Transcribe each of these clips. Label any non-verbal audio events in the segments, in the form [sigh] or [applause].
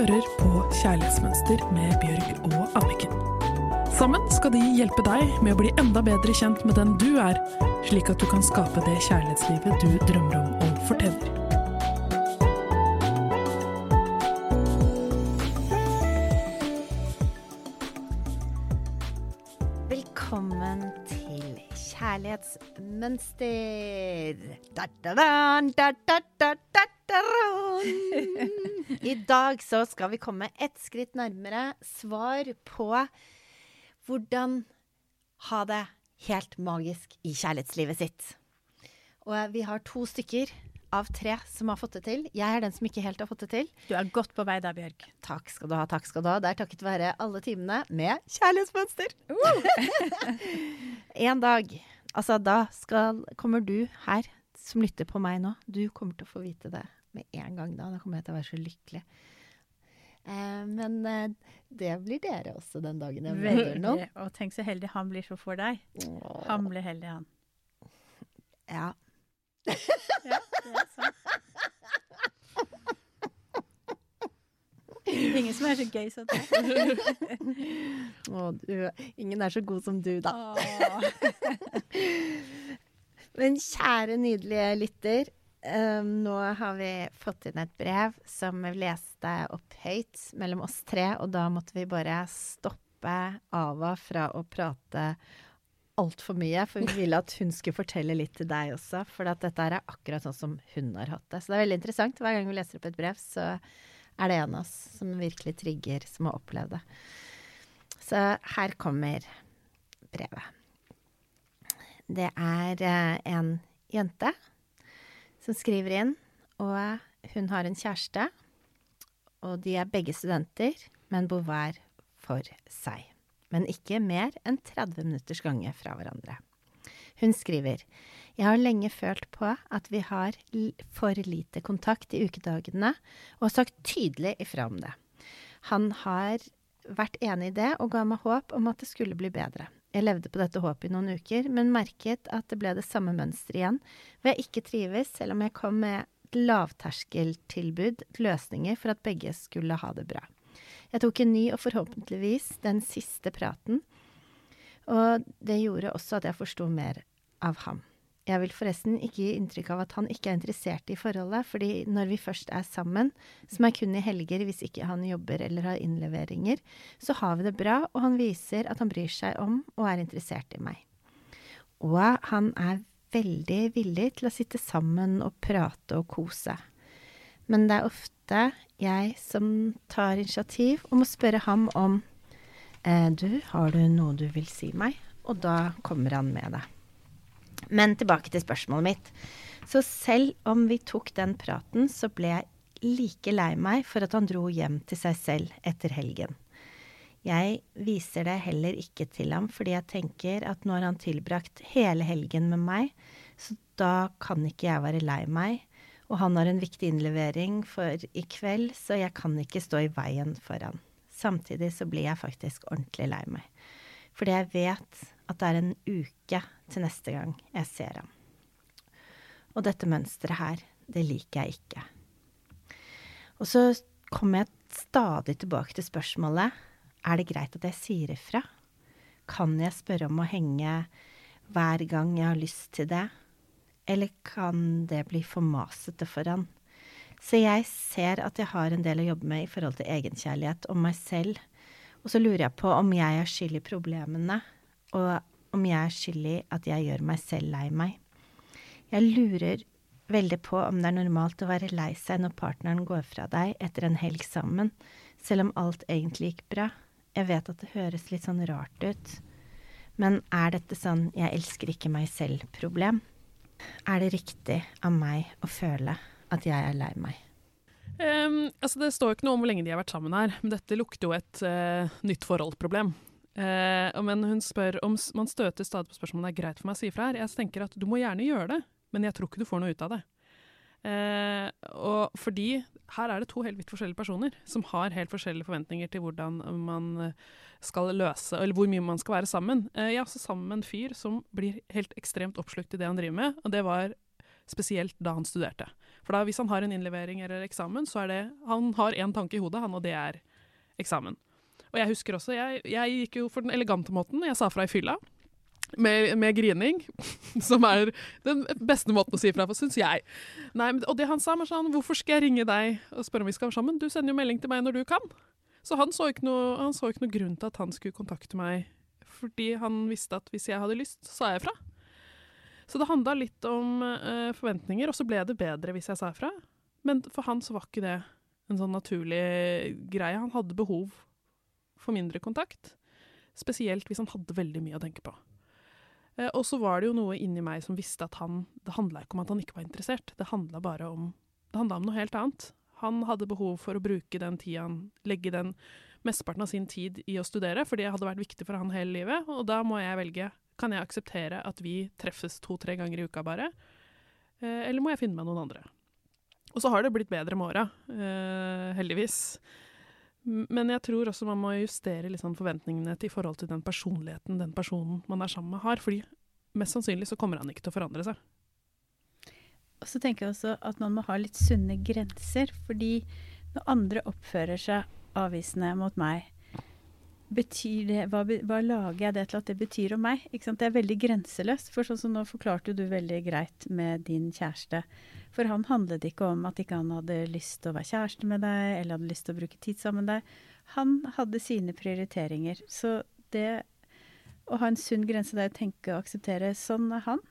hører på Kjærlighetsmønster med Bjørg og Anniken. Sammen skal de hjelpe deg med å bli enda bedre kjent med den du er, slik at du kan skape det kjærlighetslivet du drømmer om og fortjener. Velkommen til Kjærlighetsmønster. Da-da-dan, I dag så skal vi komme ett skritt nærmere svar på hvordan ha det helt magisk i kjærlighetslivet sitt. Og vi har to stykker av tre som har fått det til. Jeg er den som ikke helt har fått det til. Du er godt på vei der, Bjørg. Takk skal du ha, takk skal du ha. Det er takket være alle timene med kjærlighetsmønster. [laughs] en dag, altså da skal, kommer du her som lytter på meg nå, du kommer til å få vite det med en gang da. Da kommer jeg til å være så lykkelig. Eh, men eh, det blir dere også den dagen jeg møter noen. Og tenk så heldig han blir så for deg. Han blir heldig, han. Ja. Ja, det er sant. Ingen som er så gøy som deg. Å, du, ingen er så god som du, da. [laughs] Men kjære nydelige lytter. Eh, nå har vi fått inn et brev som vi leste opp høyt mellom oss tre, og da måtte vi bare stoppe Ava fra å prate altfor mye, for vi ville at hun skulle fortelle litt til deg også, for dette er akkurat sånn som hun har hatt det. Så det er veldig interessant. Hver gang vi leser opp et brev, så er det en av oss som virkelig trigger, som har opplevd det. Så her kommer brevet. Det er eh, en jente som skriver inn, og hun har en kjæreste. Og de er begge studenter, men bor hver for seg. Men ikke mer enn 30 minutters gange fra hverandre. Hun skriver Jeg har lenge følt på at vi har for lite kontakt i ukedagene, og har sagt tydelig ifra om det. Han har vært enig i det og ga meg håp om at det skulle bli bedre. Jeg levde på dette håpet i noen uker, men merket at det ble det samme mønsteret igjen, hvor jeg ikke trives, selv om jeg kom med et lavterskeltilbud løsninger for at begge skulle ha det bra. Jeg tok en ny og forhåpentligvis den siste praten, og det gjorde også at jeg forsto mer av ham. Jeg vil forresten ikke gi inntrykk av at han ikke er interessert i forholdet, fordi når vi først er sammen, som er kun i helger hvis ikke han jobber eller har innleveringer, så har vi det bra, og han viser at han bryr seg om og er interessert i meg. Og han er veldig villig til å sitte sammen og prate og kose. Men det er ofte jeg som tar initiativ og må spørre ham om eh, Du, har du noe du vil si meg? Og da kommer han med det. Men tilbake til spørsmålet mitt. Så selv om vi tok den praten, så ble jeg like lei meg for at han dro hjem til seg selv etter helgen. Jeg viser det heller ikke til ham, fordi jeg tenker at nå har han tilbrakt hele helgen med meg, så da kan ikke jeg være lei meg. Og han har en viktig innlevering for i kveld, så jeg kan ikke stå i veien for han. Samtidig så blir jeg faktisk ordentlig lei meg. Fordi jeg vet at det er en uke til neste gang jeg ser ham. Og dette mønsteret her, det liker jeg ikke. Og så kommer jeg stadig tilbake til spørsmålet er det greit at jeg sier ifra? Kan jeg spørre om å henge hver gang jeg har lyst til det? Eller kan det bli for masete for han? Så jeg ser at jeg har en del å jobbe med i forhold til egenkjærlighet og meg selv. Og så lurer jeg på om jeg er skyld i problemene, og om jeg er skyld i at jeg gjør meg selv lei meg. Jeg lurer veldig på om det er normalt å være lei seg når partneren går fra deg etter en helg sammen, selv om alt egentlig gikk bra. Jeg vet at det høres litt sånn rart ut, men er dette sånn 'jeg elsker ikke meg selv'-problem? Er det riktig av meg å føle at jeg er lei meg? Ehm, altså det står jo ikke noe om hvor lenge de har vært sammen her, men dette lukter jo et uh, nytt forhold-problem. Eh, men hun spør om man støter stadig på spørsmål om det er greit for meg å si ifra her. Jeg tenker at du må gjerne gjøre det, men jeg tror ikke du får noe ut av det. Uh, og fordi her er det to helt vidt forskjellige personer som har helt forskjellige forventninger til hvordan man skal løse, eller hvor mye man skal være sammen. Uh, jeg er også sammen med en fyr som blir helt ekstremt oppslukt i det han driver med, og det var Spesielt da han studerte. For da, hvis han har en innlevering eller eksamen, så er det Han har én tanke i hodet, han, og det er eksamen. Og jeg husker også, jeg, jeg gikk jo for den elegante måten. Jeg sa fra i fylla. Med, med, grining, [laughs] som er den beste måten å si fra på, syns jeg. Nei, og det han sa, var sånn Hvorfor skal jeg ringe deg og spørre om vi skal være sammen? Du sender jo melding til meg når du kan. Så han så ikke noe, så ikke noe grunn til at han skulle kontakte meg, fordi han visste at hvis jeg hadde lyst, så sa jeg fra. Så det handla litt om uh, forventninger, og så ble det bedre hvis jeg sa fra. Men for han så var ikke det en sånn naturlig greie. Han hadde behov for mindre kontakt. Spesielt hvis han hadde veldig mye å tenke på. Uh, og så var det jo noe inni meg som visste at han Det handla ikke om at han ikke var interessert, det handla bare om Det handla om noe helt annet. Han hadde behov for å bruke den tida Legge den mesteparten av sin tid i å studere, for det hadde vært viktig for han hele livet. Og da må jeg velge kan jeg akseptere at vi treffes to-tre ganger i uka bare? Eh, eller må jeg finne meg noen andre? Og så har det blitt bedre med åra, eh, heldigvis. Men jeg tror også man må justere liksom forventningene til i forhold til den personligheten den personen man er sammen med, har. fordi mest sannsynlig så kommer han ikke til å forandre seg. Og så tenker jeg også at man må ha litt sunne grenser. Fordi når andre oppfører seg avvisende mot meg, betyr det, hva, hva, lager jeg det til at det betyr om meg? Det er veldig grenseløst. For sånn som nå forklarte du veldig greit med din kjæreste. For han handlet ikke om at ikke han hadde lyst til å være kjæreste med deg, eller hadde lyst til å bruke tid sammen med deg. Han hadde sine prioriteringer. Så det å ha en sunn grense der å tenke og akseptere sånn er han.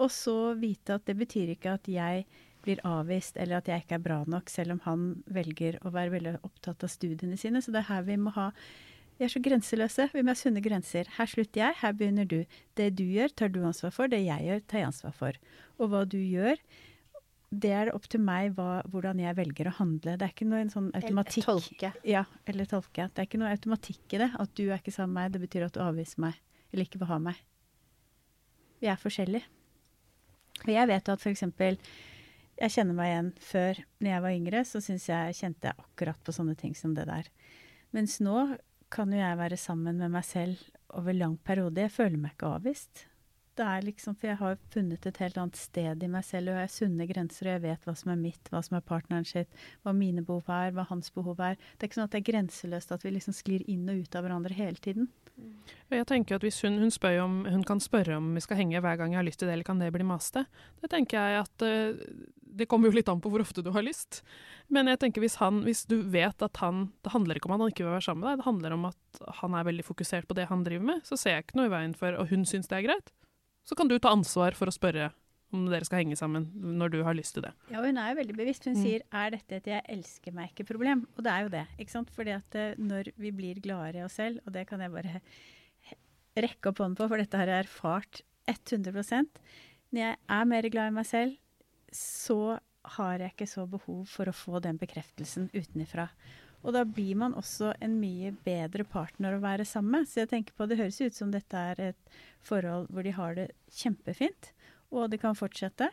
Og så vite at det betyr ikke at jeg blir avvist, eller at jeg ikke er bra nok, selv om han velger å være veldig opptatt av studiene sine. Så det er her vi må ha vi er så grenseløse. Vi må ha sunne grenser. Her slutter jeg, her begynner du. Det du gjør, tar du ansvar for. Det jeg gjør, tar jeg ansvar for. Og hva du gjør, det er opp til meg hva, hvordan jeg velger å handle. Det er ikke noe sånn automatikk. Eller tolke. Ja, eller tolke. Det er ikke noe automatikk i det. At du er ikke sammen med meg, det betyr at du avviser meg. Eller ikke vil ha meg. Vi er forskjellige. Og jeg vet at f.eks. Jeg kjenner meg igjen før. Når jeg var yngre, så syns jeg kjente jeg akkurat på sånne ting som det der. Mens nå kan jo jeg være sammen med meg selv over lang periode. Jeg føler meg ikke avvist. Det er liksom, For jeg har funnet et helt annet sted i meg selv, og jeg har sunne grenser, og jeg vet hva som er mitt, hva som er partneren sitt, hva mine behov er, hva hans behov er. Det er ikke sånn at det er grenseløst at vi liksom sklir inn og ut av hverandre hele tiden. Jeg tenker at hvis hun, hun, om, hun, kan spørre om vi skal henge hver gang jeg har lyst til det, eller kan det bli maste, det tenker jeg at uh, det kommer jo litt an på hvor ofte du har lyst. Men jeg tenker hvis, han, hvis du vet at han Det handler ikke om at han ikke vil være sammen med deg, det handler om at han er veldig fokusert på det han driver med, så ser jeg ikke noe i veien for, og hun syns det er greit, så kan du ta ansvar for å spørre om dere skal henge sammen når du har lyst til det. Ja, hun er jo veldig bevisst. Hun mm. sier 'er dette et 'jeg elsker meg ikke'-problem'? Og det er jo det. ikke sant? Fordi at eh, når vi blir gladere i oss selv, og det kan jeg bare rekke opp hånden på, for dette har jeg erfart 100% Når jeg er mer glad i meg selv, så har jeg ikke så behov for å få den bekreftelsen utenifra. Og da blir man også en mye bedre partner å være sammen med. Så jeg tenker på, det høres ut som dette er et forhold hvor de har det kjempefint og det kan fortsette.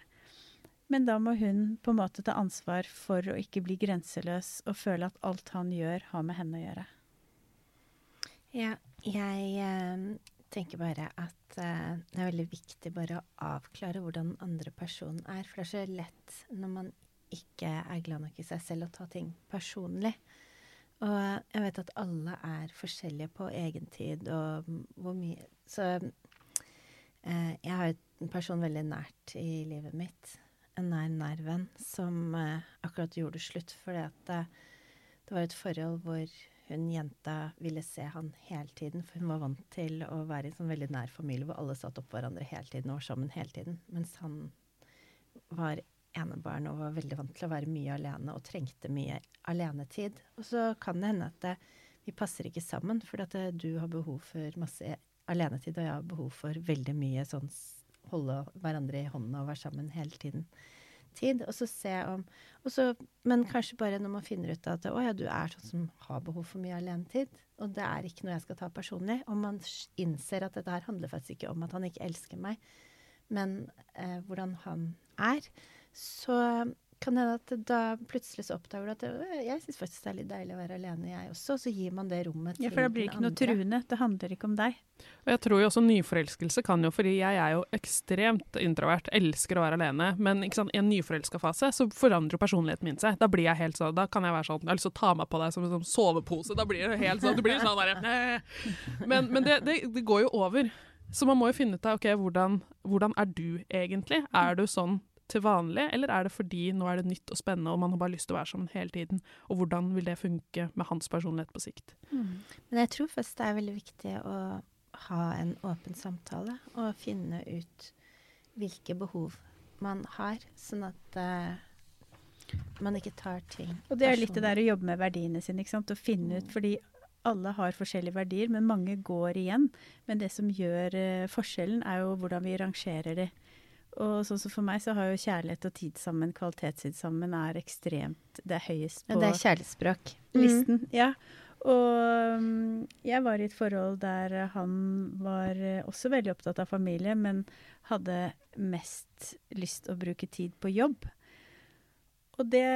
Men da må hun på en måte ta ansvar for å ikke bli grenseløs og føle at alt han gjør, har med henne å gjøre. Ja, jeg eh, tenker bare at uh, det er veldig viktig bare å avklare hvordan den andre personen er. For det er så lett når man ikke er glad nok i seg selv å ta ting personlig. Og jeg vet at alle er forskjellige på egentid og hvor mye Så eh, jeg har en person veldig nært i livet mitt, en nær nær venn, som eh, akkurat gjorde slutt fordi at det, det var et forhold hvor hun jenta ville se han hele tiden, for hun var vant til å være i en sånn veldig nær familie hvor alle satt opp hverandre hele tiden og var sammen hele tiden. Mens han var enebarn og var veldig vant til å være mye alene og trengte mye alenetid. Og så kan det hende at det, vi passer ikke sammen, fordi at det, du har behov for masse alenetid, og jeg har behov for veldig mye sånn holde hverandre i hånden og være sammen hele tiden. Tid, og så se om så, Men kanskje bare når man finner ut at å ja, du er sånn som har behov for mye alenetid, og det er ikke noe jeg skal ta personlig, og man innser at dette her handler faktisk ikke om at han ikke elsker meg, men eh, hvordan han er, så kan hende at da plutselig så oppdager du at det, jeg syns faktisk det er litt deilig å være alene, jeg også. Og så gir man det rommet til den andre. Ja, for da blir det ikke noe andre. truende. Det handler ikke om deg. Og jeg tror jo også nyforelskelse kan jo, fordi jeg er jo ekstremt introvert, elsker å være alene, men ikke sant, i en nyforelska fase så forandrer jo personligheten min seg. Da blir jeg helt sånn, da kan jeg være sånn, jeg har lyst til å ta meg på deg som en sånn sovepose, da blir det helt sånn, du blir sånn der, Men, men det, det, det går jo over. Så man må jo finne ut av, ok, hvordan, hvordan er du egentlig? Er du sånn til vanlig, eller er det fordi nå er det nytt og spennende, og man har bare lyst til å være sammen hele tiden? Og hvordan vil det funke med hans personlighet på sikt? Men jeg tror først det er veldig viktig å ha en åpen samtale og finne ut hvilke behov man har, sånn at uh, man ikke tar ting Og det er litt det der å jobbe med verdiene sine, ikke sant. Å finne ut, fordi alle har forskjellige verdier, men mange går igjen. Men det som gjør uh, forskjellen, er jo hvordan vi rangerer de. Og sånn som for meg, så har jo kjærlighet og tid sammen, kvalitetstid sammen, er ekstremt Det er høyest Ja, det er kjærlighetsspråk. listen. Ja. Og mm, jeg var i et forhold der han var eh, også veldig opptatt av familie, men hadde mest lyst å bruke tid på jobb. Og det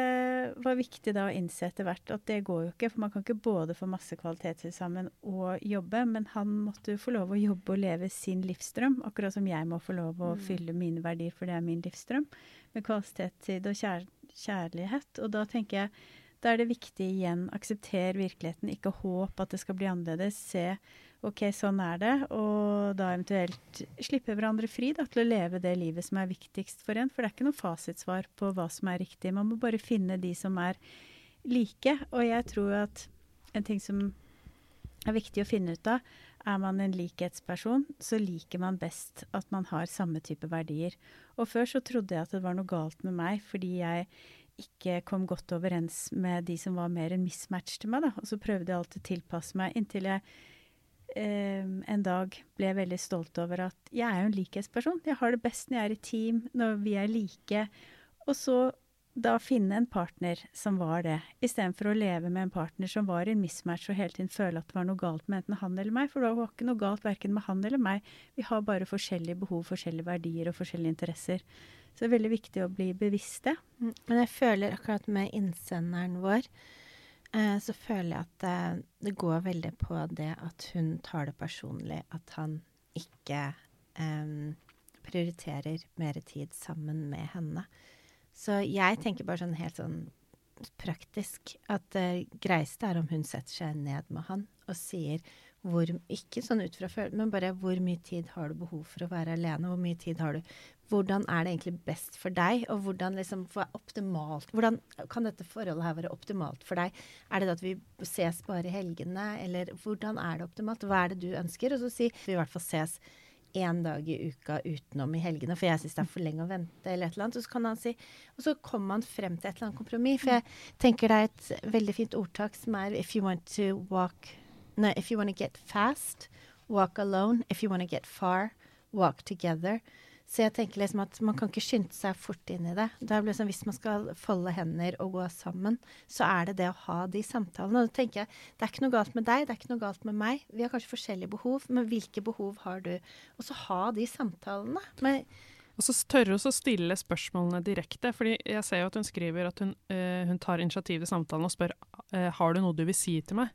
var viktig da å innse etter hvert at det går jo ikke, for man kan ikke både få masse kvalitetstid sammen og jobbe, men han måtte jo få lov å jobbe og leve sin livsdrøm, akkurat som jeg må få lov å Mm. fylle mine verdier, for det er min livsdrøm, med kvalitetstid og kjær kjærlighet. Og da tenker jeg da er det viktig igjen, aksepter virkeligheten, ikke håp at det skal bli annerledes. Se OK, sånn er det, og da eventuelt slippe hverandre fri da, til å leve det livet som er viktigst for en. For det er ikke noe fasitsvar på hva som er riktig. Man må bare finne de som er like. Og jeg tror at en ting som er viktig å finne ut av, er man en likhetsperson, så liker man best at man har samme type verdier. Og før så trodde jeg at det var noe galt med meg, fordi jeg ikke kom godt overens med de som var mer en mismatch til meg. Da. Og så prøvde jeg alltid å tilpasse meg, inntil jeg en dag ble veldig stolt over at jeg er jo en likhetsperson. Jeg har det best når jeg er i team, når vi er like. Og så da finne en partner som var det, istedenfor å leve med en partner som var i en mismatch og hele tiden føle at det var noe galt med enten han eller meg. For det var ikke noe galt verken med han eller meg. Vi har bare forskjellige behov, forskjellige verdier og forskjellige interesser. Så det er veldig viktig å bli bevisst det. Mm, Men jeg føler akkurat med innsenderen vår, så føler jeg at eh, det går veldig på det at hun tar det personlig. At han ikke um, prioriterer mer tid sammen med henne. Så jeg tenker bare sånn helt sånn praktisk at det greieste er om hun setter seg ned med han og sier hvor Ikke sånn ut fra følelsen, men bare hvor mye tid har du behov for å være alene? Hvor mye tid har du Hvordan er det egentlig best for deg? Og hvordan liksom optimalt Hvordan kan dette forholdet her være optimalt for deg? Er det at vi ses bare i helgene, eller hvordan er det optimalt? Hva er det du ønsker? Og så si vi i hvert fall ses én dag i uka utenom i helgene, for jeg syns det er for lenge å vente, eller et eller annet. Og så kan han si Og så kommer man frem til et eller annet kompromiss. For jeg tenker det er et veldig fint ordtak som er If you want to walk No, if you want to get fast, walk alone. If you want to get far, walk together. Så jeg tenker liksom at man kan ikke skynde seg fort inn i det. det sånn liksom, hvis man skal folde hender og gå sammen, så er det det å ha de samtalene. Og da tenker jeg, det er ikke noe galt med deg, det er ikke noe galt med meg. Vi har kanskje forskjellige behov, men hvilke behov har du? Og så ha de samtalene. Men Og så tørre å stille spørsmålene direkte. fordi jeg ser jo at hun skriver at hun, uh, hun tar initiativ til samtalen og spør uh, har du noe du vil si til meg.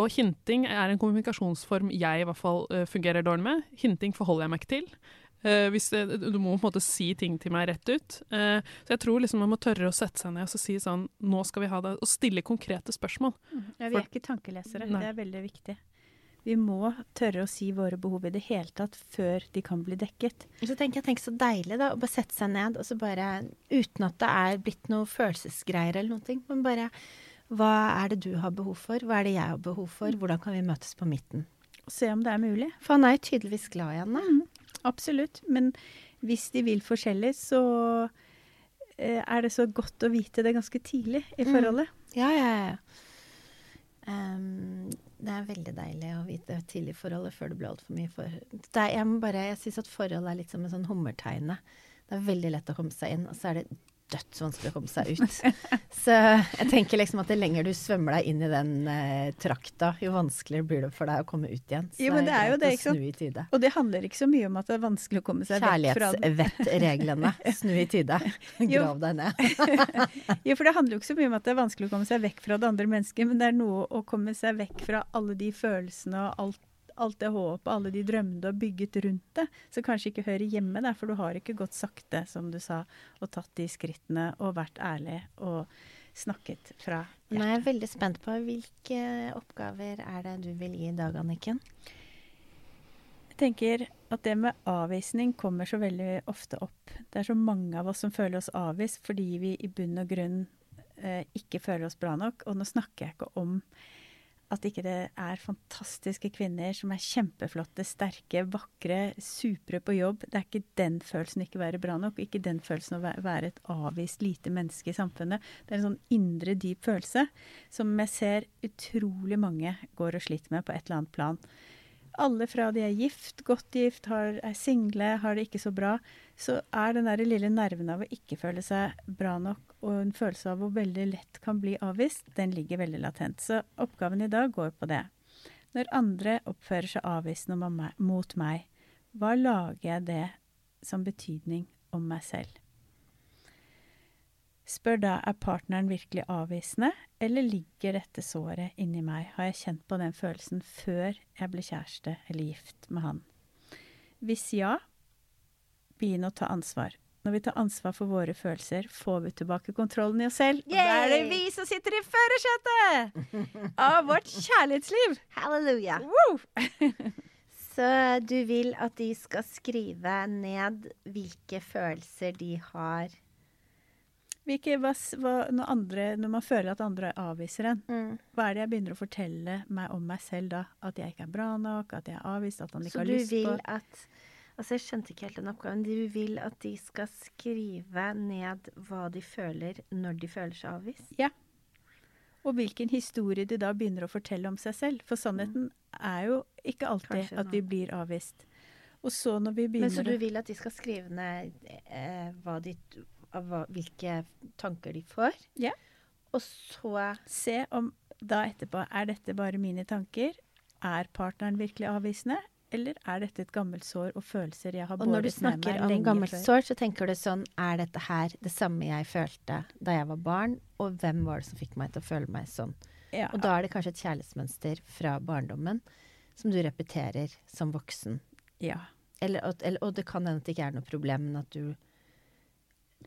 Og hinting er en kommunikasjonsform jeg i hvert fall eh, fungerer dårlig med. Hinting forholder jeg meg ikke til. Uh, hvis det, du må på en måte si ting til meg rett ut. Uh, så jeg tror liksom man må tørre å sette seg ned og si sånn Nå skal vi ha det. Og stille konkrete spørsmål. Ja, vi er ikke tankelesere. Nei. Det er veldig viktig. Vi må tørre å si våre behov i det hele tatt før de kan bli dekket. så tenker jeg tenk så deilig da, å bare sette seg ned, og så bare Uten at det er blitt noe følelsesgreier eller noen ting, men bare Hva er det du har behov for? Hva er det jeg har behov for? Hvordan kan vi møtes på midten? Se om det er mulig. For han er tydeligvis glad i henne. Absolutt. Men hvis de vil forskjellig, så eh, er det så godt å vite det ganske tidlig i Mm. forholdet. Ja, ja, ja. Um, det er veldig deilig å vite tidlig forholdet før det blir altfor mye for det er, Jeg, må bare- jeg syns at forholdet er litt som en sånn hummerteine. Det er veldig lett å komme seg inn, og så er det dødsvanskelig å komme seg ut. Så jeg tenker liksom at det lenger du svømmer deg inn i den eh, trakta, jo vanskeligere blir det for deg å komme ut igjen. Så Jo, men det er jo det, ikke sant? Og det handler ikke så mye om at det er vanskelig å komme seg vekk fra den. Kjærlighetsvettreglene. [laughs] Snu i tide. Grav deg ned. [laughs] Jo, for det handler jo ikke så mye om at det er vanskelig å komme seg vekk fra det andre mennesket, men det er noe å komme seg vekk fra alle de følelsene og alt, alt det håpet, alle de drømmene du har bygget rundt det, som kanskje ikke hører hjemme der, for du har ikke gått sakte, som du sa, og tatt de skrittene og vært ærlig og snakket fra Nå er hjertet. jeg veldig spent på hvilke oppgaver er det du vil gi i dag, Anniken? Jeg tenker at det med avvisning kommer så veldig ofte opp. Det er så mange av oss som føler oss avvist fordi vi i bunn og grunn eh, ikke føler oss bra nok. Og nå snakker jeg ikke om at ikke det er fantastiske kvinner som er kjempeflotte, sterke, vakre, supre på jobb. Det er ikke den følelsen å ikke være bra nok, ikke den følelsen å være et avvist lite menneske i samfunnet. Det er en sånn indre, dyp følelse som jeg ser utrolig mange går og sliter med på et eller annet plan. Alle fra de er gift, godt gift, har, er single, har det ikke så bra, så er den der lille nerven av å ikke føle seg bra nok, og en følelse av hvor veldig lett kan bli avvist, den ligger veldig latent. Så oppgaven i dag går på det. Når andre oppfører seg avvisende mot meg, hva lager jeg det som betydning om meg selv? Spør da er partneren virkelig avvisende, eller ligger dette såret inni meg? Har jeg kjent på den følelsen før jeg ble kjæreste eller gift med han? Hvis ja, begynn å ta ansvar. Når vi tar ansvar for våre følelser, får vi tilbake kontrollen i oss selv. Og da er det vi som sitter i førersetet av vårt kjærlighetsliv! Halleluja. Woo! [laughs] Så du vil at de skal skrive ned hvilke følelser de har Hvilke, hva, når, andre, når man føler at andre avviser en, mm. hva er det jeg begynner å fortelle meg om meg selv da? At jeg ikke er bra nok, at jeg er avvist, at han ikke Så har du lyst vil på at Altså, jeg skjønte ikke helt den oppgaven. Du vil at de skal skrive ned hva de føler når de føler seg avvist? Og hvilken historie de da begynner å fortelle om seg selv. For sannheten er jo ikke alltid Kanskje at vi blir avvist. Og så når vi begynner Men så du vil at de skal skrive ned eh, hva de, av hva, hvilke tanker de får? Ja. Og så se om da etterpå er dette bare mine tanker. Er partneren virkelig avvisende? Eller er dette et gammelt sår og følelser jeg har Og når du båret med snakker meg om lenge gammelt før? sår, så tenker du sånn Er dette her det samme jeg følte da jeg var barn? Og hvem var det som fikk meg til å føle meg sånn? Ja, Og da er det kanskje et kjærlighetsmønster fra barndommen som du repeterer som voksen. ja. Eller, og, eller, og det kan hende at det ikke er noe problem, men at du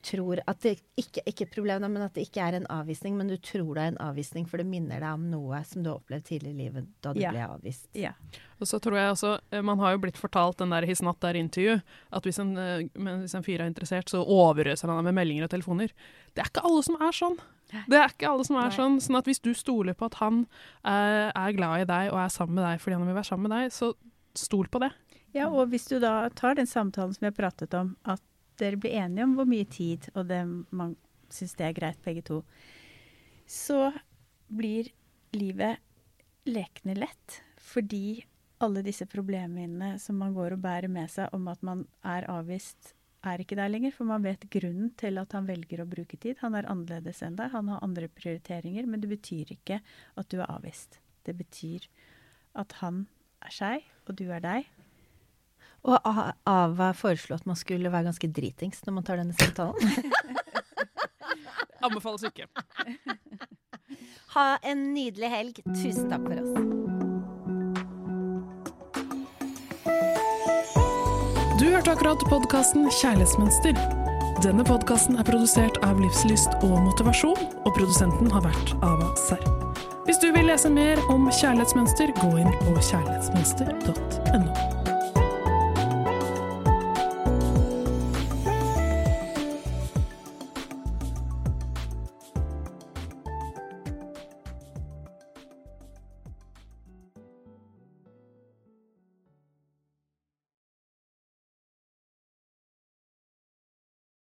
tror at det ikke, ikke problem, men at det ikke er en avvisning, men du tror det er en avvisning, for det minner deg om noe som du har opplevd tidligere i livet da du yeah. ble avvist. Yeah. Og så tror jeg også, eh, Man har jo blitt fortalt den der 'his not der intervju, at hvis en, eh, hvis en fyr er interessert, så overøser han deg med meldinger og telefoner. Det er ikke alle som er sånn. Det er ikke alle som er Nei. sånn. sånn at hvis du stoler på at han eh, er glad i deg og er sammen med deg fordi han vil være sammen med deg, så stol på det. Ja, og hvis du da tar den samtalen som vi har pratet om, at dere blir enige om hvor mye tid, og det man syns det er greit begge to, så blir livet lekende lett. Fordi alle disse problemene som man går og bærer med seg om at man er avvist, er ikke der lenger. For man vet grunnen til at han velger å bruke tid. Han er annerledes enn deg, han har andre prioriteringer. Men det betyr ikke at du er avvist. Det betyr at han er seg, og du er deg. Og Ava foreslo at man skulle være ganske dritings når man tar denne samtalen. [laughs] Anbefales ikke. Ha en nydelig helg. Tusen takk for oss. Du hørte akkurat podkasten Kjærlighetsmønster. Denne podkasten er produsert av Livslyst og Motivasjon, og produsenten har vært Ava Serr. Hvis du vil lese mer om kjærlighetsmønster, gå inn på kjærlighetsmønster.no.